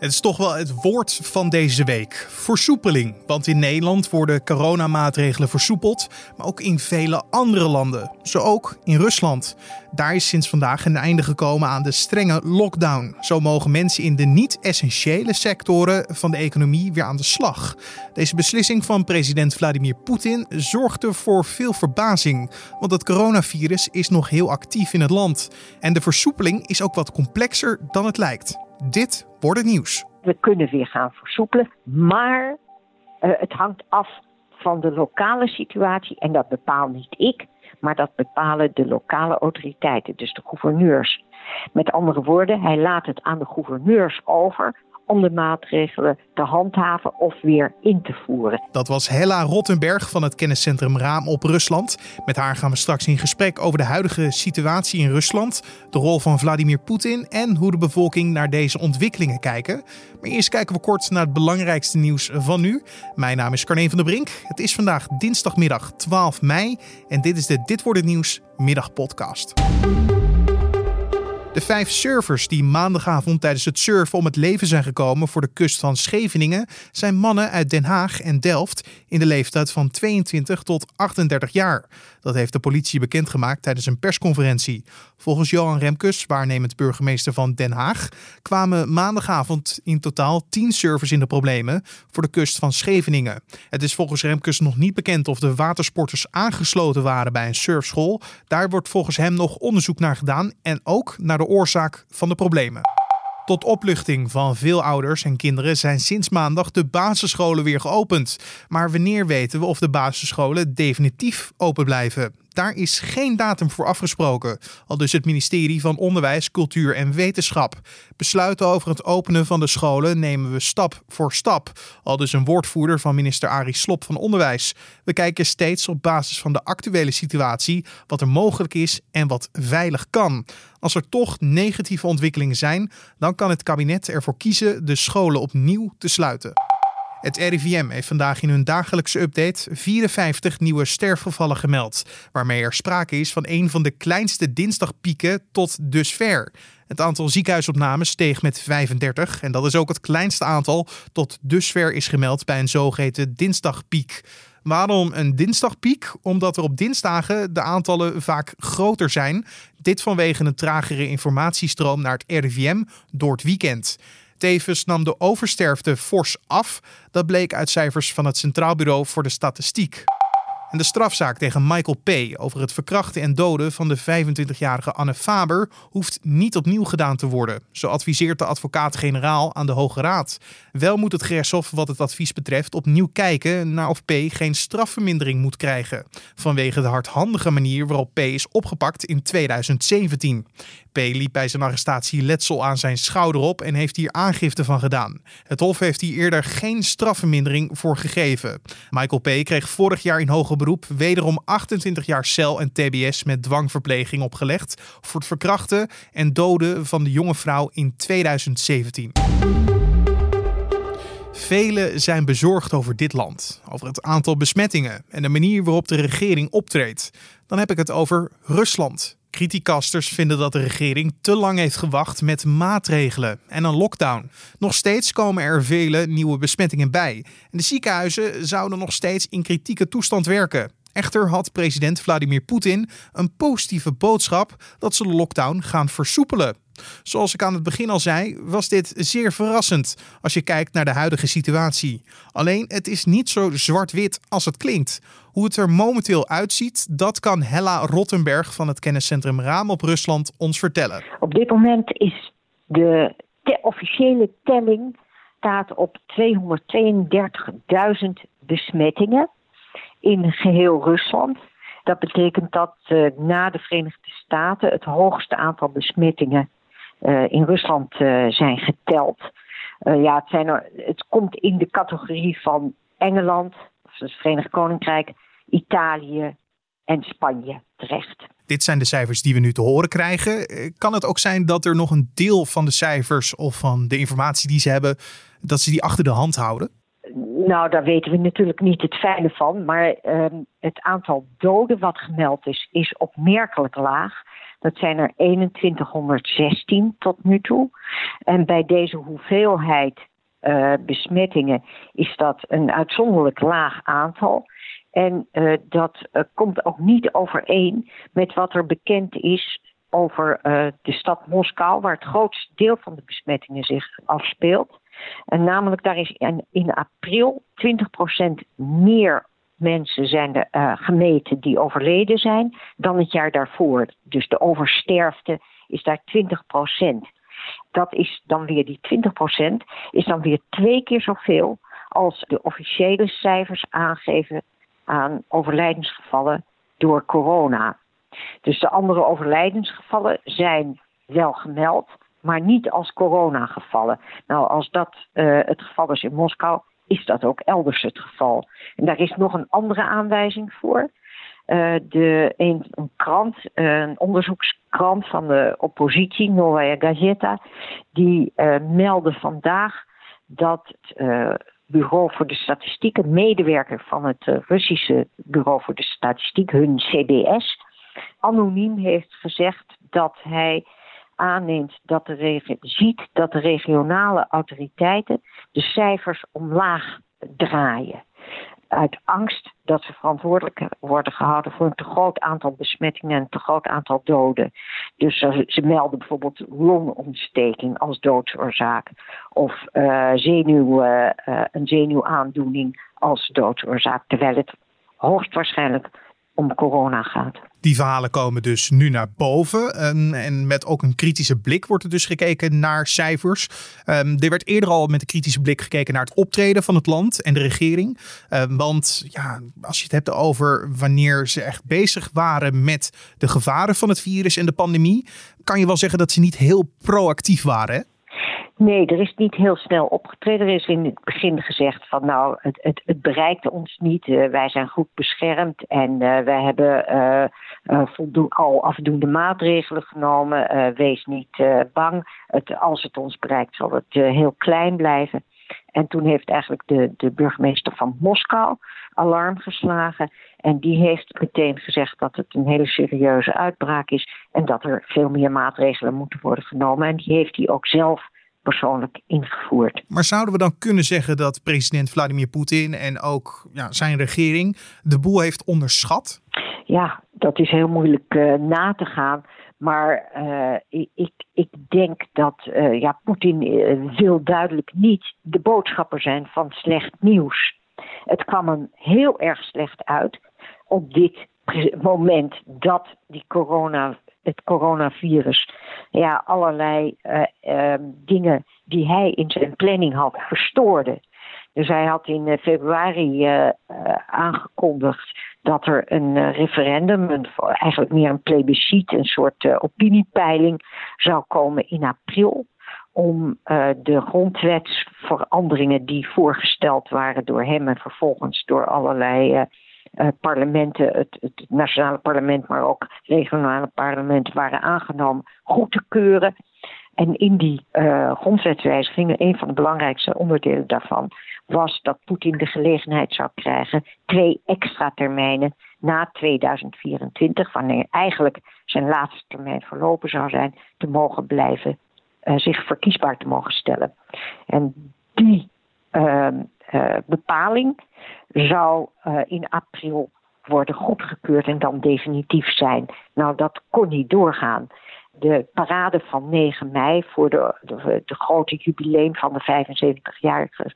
Het is toch wel het woord van deze week: versoepeling. Want in Nederland worden coronamaatregelen versoepeld, maar ook in vele andere landen. Zo ook in Rusland. Daar is sinds vandaag een einde gekomen aan de strenge lockdown. Zo mogen mensen in de niet-essentiële sectoren van de economie weer aan de slag. Deze beslissing van president Vladimir Poetin zorgde voor veel verbazing, want het coronavirus is nog heel actief in het land. En de versoepeling is ook wat complexer dan het lijkt. Dit wordt het nieuws. We kunnen weer gaan versoepelen, maar uh, het hangt af van de lokale situatie en dat bepaal niet ik, maar dat bepalen de lokale autoriteiten, dus de gouverneurs. Met andere woorden, hij laat het aan de gouverneurs over om de maatregelen te handhaven of weer in te voeren. Dat was Hella Rottenberg van het kenniscentrum Raam op Rusland. Met haar gaan we straks in gesprek over de huidige situatie in Rusland, de rol van Vladimir Poetin en hoe de bevolking naar deze ontwikkelingen kijken. Maar eerst kijken we kort naar het belangrijkste nieuws van nu. Mijn naam is Carne van der Brink. Het is vandaag dinsdagmiddag 12 mei en dit is de Dit wordt het nieuws middagpodcast. De vijf surfers die maandagavond tijdens het surfen om het leven zijn gekomen voor de kust van Scheveningen zijn mannen uit Den Haag en Delft in de leeftijd van 22 tot 38 jaar. Dat heeft de politie bekendgemaakt tijdens een persconferentie. Volgens Johan Remkes, waarnemend burgemeester van Den Haag, kwamen maandagavond in totaal 10 surfers in de problemen voor de kust van Scheveningen. Het is volgens Remkes nog niet bekend of de watersporters aangesloten waren bij een surfschool. Daar wordt volgens hem nog onderzoek naar gedaan en ook naar de oorzaak van de problemen. Tot opluchting van veel ouders en kinderen zijn sinds maandag de basisscholen weer geopend. Maar wanneer weten we of de basisscholen definitief open blijven? Daar is geen datum voor afgesproken, al dus het ministerie van Onderwijs, Cultuur en Wetenschap. Besluiten over het openen van de scholen nemen we stap voor stap, al dus een woordvoerder van minister Arie Slop van Onderwijs. We kijken steeds op basis van de actuele situatie wat er mogelijk is en wat veilig kan. Als er toch negatieve ontwikkelingen zijn, dan kan het kabinet ervoor kiezen de scholen opnieuw te sluiten. Het RIVM heeft vandaag in hun dagelijkse update 54 nieuwe sterfgevallen gemeld, waarmee er sprake is van een van de kleinste dinsdagpieken tot dusver. Het aantal ziekenhuisopnames steeg met 35 en dat is ook het kleinste aantal tot dusver is gemeld bij een zogeheten dinsdagpiek. Waarom een dinsdagpiek? Omdat er op dinsdagen de aantallen vaak groter zijn. Dit vanwege een tragere informatiestroom naar het RIVM door het weekend. Tevens nam de oversterfte fors af. Dat bleek uit cijfers van het Centraal Bureau voor de Statistiek. En de strafzaak tegen Michael P. over het verkrachten en doden van de 25-jarige Anne Faber hoeft niet opnieuw gedaan te worden. Zo adviseert de advocaat-generaal aan de Hoge Raad. Wel moet het gerechtshof wat het advies betreft opnieuw kijken naar of P. geen strafvermindering moet krijgen. Vanwege de hardhandige manier waarop P. is opgepakt in 2017. P. liep bij zijn arrestatie letsel aan zijn schouder op en heeft hier aangifte van gedaan. Het Hof heeft hier eerder geen strafvermindering voor gegeven. Michael P. kreeg vorig jaar in hoger beroep wederom 28 jaar cel en TBS met dwangverpleging opgelegd voor het verkrachten en doden van de jonge vrouw in 2017. Velen zijn bezorgd over dit land, over het aantal besmettingen en de manier waarop de regering optreedt. Dan heb ik het over Rusland. Criticasters vinden dat de regering te lang heeft gewacht met maatregelen en een lockdown. Nog steeds komen er vele nieuwe besmettingen bij. En de ziekenhuizen zouden nog steeds in kritieke toestand werken. Echter had president Vladimir Poetin een positieve boodschap dat ze de lockdown gaan versoepelen. Zoals ik aan het begin al zei, was dit zeer verrassend als je kijkt naar de huidige situatie. Alleen het is niet zo zwart-wit als het klinkt. Hoe het er momenteel uitziet, dat kan Hella Rottenberg van het kenniscentrum Raam op Rusland ons vertellen. Op dit moment is de, officiële telling staat op 232.000 besmettingen in geheel Rusland. Dat betekent dat uh, na de Verenigde Staten het hoogste aantal besmettingen in Rusland uh, zijn geteld. ja, het, zijn er, het komt in de categorie van Engeland, of het Verenigd Koninkrijk, Italië en Spanje terecht. Dit zijn de cijfers die we nu te horen krijgen. Kan het ook zijn dat er nog een deel van de cijfers of van de informatie die ze hebben, dat ze die achter de hand houden? Nou, daar weten we natuurlijk niet het fijne van. Maar uh, het aantal doden wat gemeld is, is opmerkelijk laag. Dat zijn er 2116 tot nu toe. En bij deze hoeveelheid uh, besmettingen is dat een uitzonderlijk laag aantal. En uh, dat uh, komt ook niet overeen met wat er bekend is over de stad Moskou, waar het grootste deel van de besmettingen zich afspeelt. En namelijk, daar is in, in april 20% meer mensen zijn er uh, gemeten die overleden zijn dan het jaar daarvoor. Dus de oversterfte is daar 20% Dat is dan weer die 20% is dan weer twee keer zoveel als de officiële cijfers aangeven aan overlijdensgevallen door corona. Dus de andere overlijdensgevallen zijn wel gemeld, maar niet als coronagevallen. Nou, als dat uh, het geval is in Moskou, is dat ook elders het geval. En daar is nog een andere aanwijzing voor. Uh, de, een, krant, een onderzoekskrant van de oppositie, Novaya Gazeta, die uh, meldde vandaag dat het Bureau voor de Statistiek, een medewerker van het Russische Bureau voor de Statistiek, hun CBS, anoniem heeft gezegd dat hij aanneemt dat de ziet dat de regionale autoriteiten de cijfers omlaag draaien. Uit angst dat ze verantwoordelijk worden gehouden voor een te groot aantal besmettingen en een te groot aantal doden. Dus ze melden bijvoorbeeld longontsteking als doodsoorzaak. Of uh, zenuw, uh, een zenuwaandoening als doodsoorzaak. Terwijl het hoogstwaarschijnlijk om corona gaat. Die verhalen komen dus nu naar boven. En, en met ook een kritische blik wordt er dus gekeken naar cijfers. Um, er werd eerder al met een kritische blik gekeken naar het optreden van het land en de regering. Um, want ja, als je het hebt over wanneer ze echt bezig waren met de gevaren van het virus en de pandemie, kan je wel zeggen dat ze niet heel proactief waren. Hè? Nee, er is niet heel snel opgetreden. Er is in het begin gezegd van nou, het, het, het ons niet. Uh, wij zijn goed beschermd en uh, wij hebben uh, al afdoende maatregelen genomen. wees niet bang. Het, als het ons bereikt zal het heel klein blijven. En toen heeft eigenlijk de, de burgemeester van Moskou alarm geslagen. En die heeft meteen gezegd dat het een hele serieuze uitbraak is. En dat er veel meer maatregelen moeten worden genomen. En die heeft hij ook zelf persoonlijk ingevoerd. Maar zouden we dan kunnen zeggen dat president Vladimir Poetin en ook ja, zijn regering de boel heeft onderschat? Ja, dat is heel moeilijk uh, na te gaan. Maar uh, ik, ik denk dat uh, ja, Poetin wil duidelijk niet de boodschapper zijn van slecht nieuws. Het kwam hem heel erg slecht uit op dit moment dat die corona het coronavirus ja, allerlei uh, dingen die hij in zijn planning had verstoorde. Dus hij had in eh, februari uh, aangekondigd dat er een referendum, eigenlijk meer een plebiscite, een soort opiniepeiling zou komen in april. Om de grondwetsveranderingen die voorgesteld waren door hem en vervolgens door allerlei parlementen, het, het, nationale parlement, maar ook regionale parlementen waren aangenomen, goed te keuren. En in die uh, grondwetswijzigingen, een van de belangrijkste onderdelen daarvan, was dat Poetin de gelegenheid zou krijgen twee extra termijnen na 2024, wanneer eigenlijk zijn laatste termijn verlopen zou zijn, te mogen blijven, uh, zich verkiesbaar te mogen stellen. En die ehm, bepaling zou uh, in april worden goedgekeurd en dan definitief zijn. Nou, dat kon niet doorgaan. De parade van 9 mei voor de, de, grote jubileum van de 75-jarige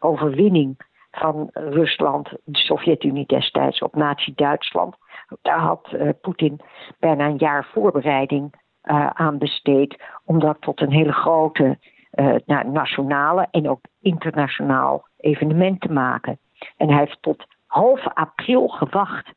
overwinning van Rusland, de Sovjet-Unie destijds op Nazi-Duitsland. Daar had uh, Poetin bijna een jaar voorbereiding aan besteed om dat tot een hele grote uh, nationale en ook internationaal evenement te maken. En hij heeft tot half april gewacht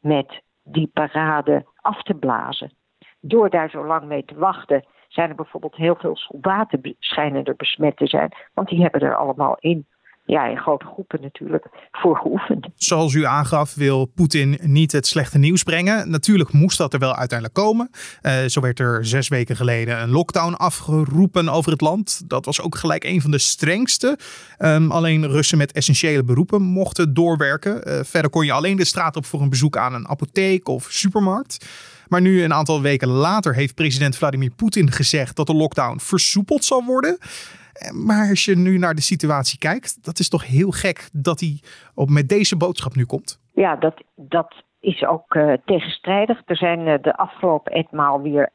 met die parade af te blazen. Door daar zo lang mee te wachten, zijn er bijvoorbeeld heel veel soldaten schijnen er besmet te zijn. Want die hebben er allemaal in ja, in grote groepen natuurlijk voor geoefend. Zoals u aangaf, wil Poetin niet het slechte nieuws brengen. Natuurlijk moest dat er wel uiteindelijk komen. Uh, zo werd er zes weken geleden een lockdown afgeroepen over het land. Dat was ook gelijk een van de strengste. Um, alleen Russen met essentiële beroepen mochten doorwerken. Uh, verder kon je alleen de straat op voor een bezoek aan een apotheek of supermarkt. Maar nu, een aantal weken later, heeft president Vladimir Poetin gezegd dat de lockdown versoepeld zal worden. Maar als je nu naar de situatie kijkt, dat is toch heel gek dat hij op, met deze boodschap nu komt. Ja, dat, dat is ook uh, tegenstrijdig. Er zijn uh, de afgelopen etmaal weer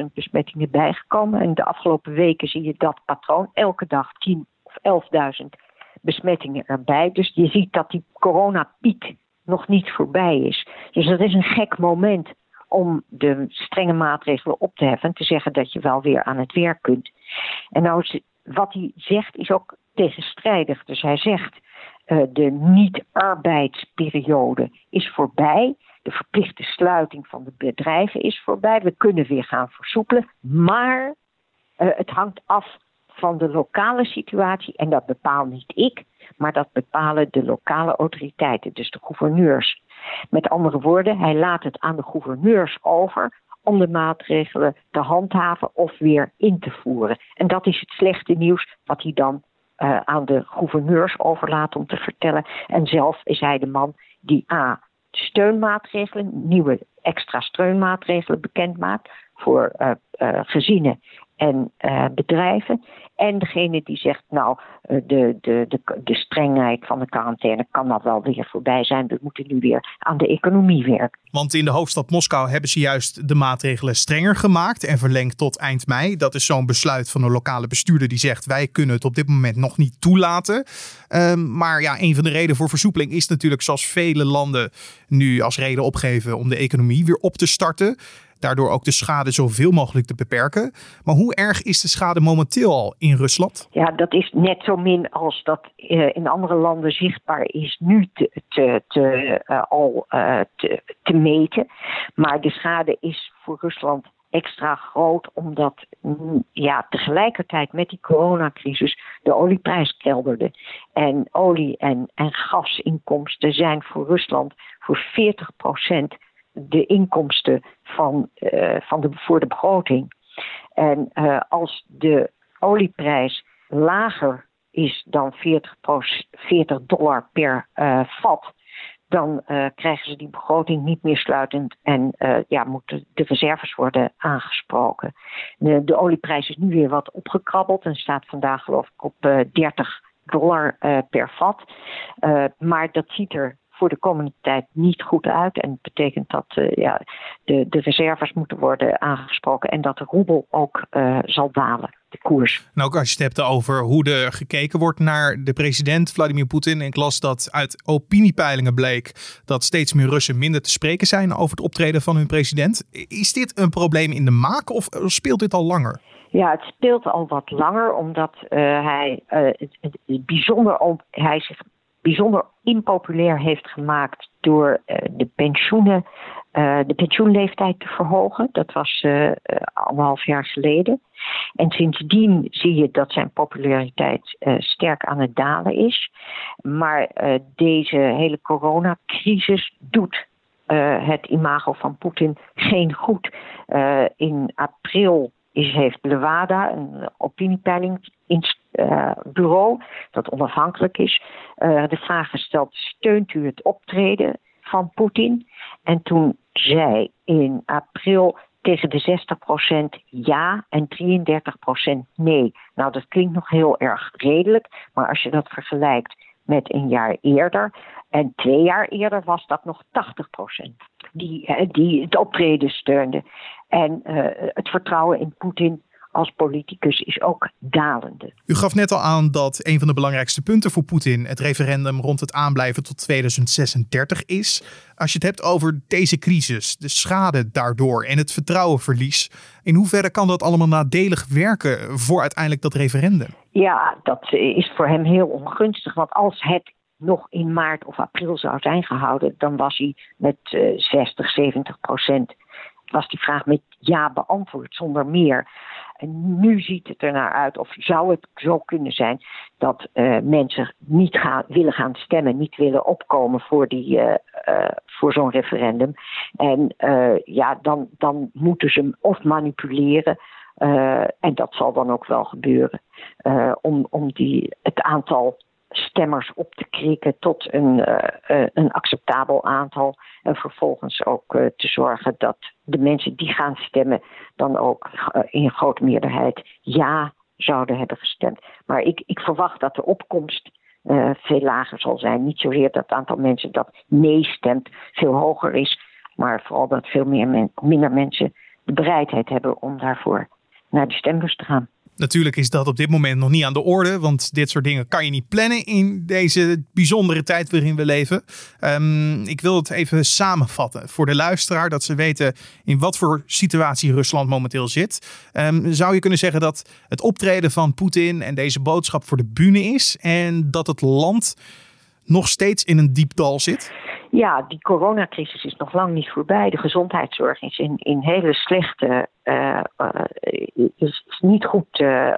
11.000 besmettingen bijgekomen. En de afgelopen weken zie je dat patroon. Elke dag 10 of 11.000 besmettingen erbij. Dus je ziet dat die coronapiek nog niet voorbij is. Dus dat is een gek moment om de strenge maatregelen op te heffen. En te zeggen dat je wel weer aan het werk kunt. En nou, wat hij zegt is ook tegenstrijdig. Dus hij zegt uh, de niet-arbeidsperiode is voorbij. De verplichte sluiting van de bedrijven is voorbij. We kunnen weer gaan versoepelen. Maar uh, het hangt af van de lokale situatie. En dat bepaal niet ik, maar dat bepalen de lokale autoriteiten, dus de gouverneurs. Met andere woorden, hij laat het aan de gouverneurs over om de maatregelen te handhaven of weer in te voeren. En dat is het slechte nieuws wat hij dan uh, aan de gouverneurs overlaat om te vertellen. En zelf is hij de man die A. steunmaatregelen, nieuwe extra steunmaatregelen bekend maakt voor uh, uh, gezinnen en uh, bedrijven. En degene die zegt, nou, de, de, de, de strengheid van de quarantaine kan dat wel weer voorbij zijn. We moeten nu weer aan de economie werken. Want in de hoofdstad Moskou hebben ze juist de maatregelen strenger gemaakt en verlengd tot eind mei. Dat is zo'n besluit van een lokale bestuurder die zegt, wij kunnen het op dit moment nog niet toelaten. Um, maar ja, een van de redenen voor versoepeling is natuurlijk zoals vele landen nu als reden opgeven om de economie weer op te starten daardoor ook de schade zoveel mogelijk te beperken. Maar hoe erg is de schade momenteel al in Rusland? Ja, dat is net zo min als dat uh, in andere landen zichtbaar is nu te, te, te, uh, al uh, te, te meten. Maar de schade is voor Rusland extra groot, omdat mm, ja, tegelijkertijd met die coronacrisis de olieprijs kelderde. En olie- en, en gasinkomsten zijn voor Rusland voor 40 procent de inkomsten van, uh, van de, voor de begroting. En uh, als de olieprijs lager is dan 40, 40 dollar per uh, vat, dan krijgen ze die begroting niet meer sluitend en ja, moeten de reserves worden aangesproken. De, de, olieprijs is nu weer wat opgekrabbeld en staat vandaag geloof ik op 30 dollar per vat. maar dat ziet er voor de komende tijd niet goed uit. En dat betekent dat uh, ja, de, de reserves moeten worden aangesproken en dat de roebel ook uh, zal dalen. De koers. Nou, ook als je het hebt over hoe er gekeken wordt naar de president Vladimir Poetin. En ik las dat uit opiniepeilingen bleek dat steeds meer Russen minder te spreken zijn over het optreden van hun president. Is dit een probleem in de maak of speelt dit al langer? Ja, het speelt al wat langer, omdat uh, hij uh, bijzonder op, hij zich bijzonder impopulair heeft gemaakt door uh, de pensioenen, uh, de pensioenleeftijd te verhogen. Dat was uh, anderhalf jaar geleden. En sindsdien zie je dat zijn populariteit sterk aan het dalen is. Maar deze hele coronacrisis doet het imago van Poetin geen goed. in april heeft Levada, een opiniepeilingbureau uh, dat onafhankelijk is, uh, de vraag gesteld: steunt u het optreden van Poetin? En toen zei in april tegen de 60% ja en 33% nee. Nou, dat klinkt nog heel erg redelijk, maar als je dat vergelijkt met een jaar eerder. En twee jaar eerder was dat nog 80% die, die het optreden steunde. En het vertrouwen in Poetin als politicus is ook dalende. U gaf net al aan dat een van de belangrijkste punten voor Poetin het referendum rond het aanblijven tot 2036 is. Als je het hebt over deze crisis, de schade daardoor en het vertrouwenverlies, in hoeverre kan dat allemaal nadelig werken voor uiteindelijk dat referendum? Ja, dat is voor hem heel ongunstig, want als het nog in maart of april zou zijn gehouden, dan was hij met uh, 60, 70 procent was die vraag met ja beantwoord, zonder meer. En nu ziet het er naar uit, of zou het zo kunnen zijn, dat uh, mensen niet gaan, willen gaan stemmen, niet willen opkomen voor, die, uh, uh, voor zo'n referendum. En ja, dan, dan moeten ze hem of manipuleren, en dat zal dan ook wel gebeuren, om, om die, het aantal stemmers op te krikken tot een, een acceptabel aantal. En vervolgens ook te zorgen dat de mensen die gaan stemmen dan ook in grote meerderheid ja zouden hebben gestemd. Maar ik, ik verwacht dat de opkomst veel lager zal zijn. Niet zozeer dat het aantal mensen dat nee stemt veel hoger is, maar vooral dat veel meer minder mensen de bereidheid hebben om daarvoor naar de stembus te gaan. Natuurlijk is dat op dit moment nog niet aan de orde, want dit soort dingen kan je niet plannen in deze bijzondere tijd waarin we leven. Um, ik wil het even samenvatten voor de luisteraar, dat ze weten in wat voor situatie Rusland momenteel zit. Um, zou je kunnen zeggen dat het optreden van Poetin en deze boodschap voor de bühne is en dat het land nog steeds in een diep dal zit? Ja, die coronacrisis is nog lang niet voorbij. De gezondheidszorg is in, in hele slechte, uh, uh, is, niet goed, uh,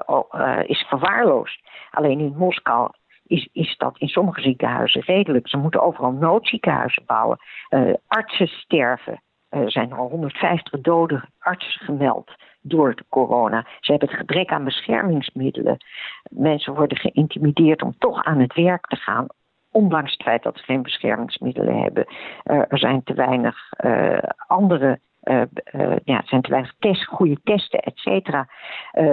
is verwaarloosd. Alleen in Moskou is, is dat in sommige ziekenhuizen redelijk. Ze moeten overal noodziekenhuizen bouwen. artsen sterven. Er zijn al 150 dode artsen gemeld door de corona. Ze hebben het gebrek aan beschermingsmiddelen. Mensen worden geïntimideerd om toch aan het werk te gaan ondanks het feit dat ze geen beschermingsmiddelen hebben. Uh, er zijn te weinig uh, andere, uh, ja, zijn te weinig test, goede testen, et cetera.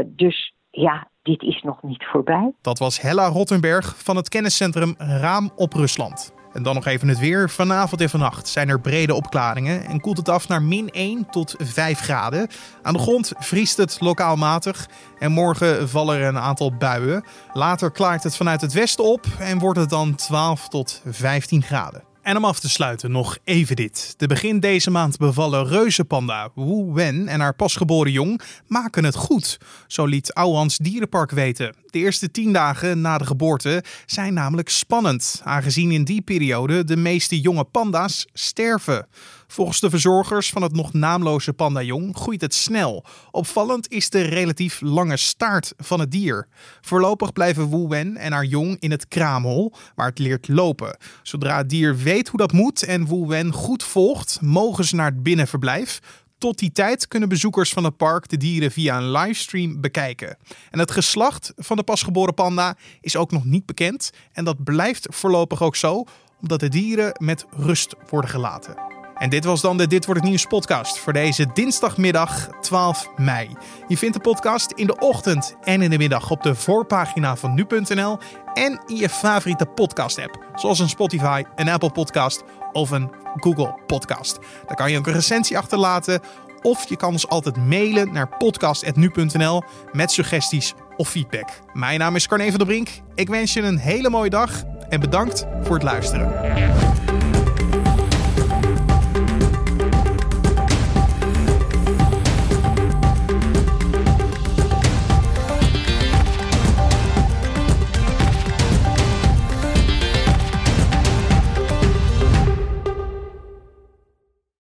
dus ja, dit is nog niet voorbij. Dat was Hella Rottenberg van het kenniscentrum Raam op Rusland. En dan nog even het weer. Vanavond en vannacht zijn er brede opklaringen en koelt het af naar min 1 tot 5 graden. Aan de grond vriest het lokaal matig en morgen vallen er een aantal buien. Later klaart het vanuit het westen op en wordt het dan 12 tot 15 graden. En om af te sluiten nog even dit. De begin deze maand bevallen reuzenpanda Wu Wen en haar pasgeboren jong maken het goed. Zo liet Ouwans Dierenpark weten. De eerste tien dagen na de geboorte zijn namelijk spannend, aangezien in die periode de meeste jonge panda's sterven. Volgens de verzorgers van het nog naamloze pandajong groeit het snel. Opvallend is de relatief lange staart van het dier. Voorlopig blijven Wu Wen en haar jong in het kraamhol, waar het leert lopen. Zodra het dier weet hoe dat moet en Wu Wen goed volgt, mogen ze naar het binnenverblijf. Tot die tijd kunnen bezoekers van het park de dieren via een livestream bekijken. En het geslacht van de pasgeboren panda is ook nog niet bekend. En dat blijft voorlopig ook zo, omdat de dieren met rust worden gelaten. En dit was dan de Dit Wordt Het Nieuws podcast voor deze dinsdagmiddag 12 mei. Je vindt de podcast in de ochtend en in de middag op de voorpagina van nu.nl en in je favoriete podcast app, zoals een Spotify, een Apple podcast of een Google podcast. Daar kan je ook een recensie achterlaten of je kan ons altijd mailen naar podcast.nu.nl met suggesties of feedback. Mijn naam is Carne van der Brink. Ik wens je een hele mooie dag en bedankt voor het luisteren.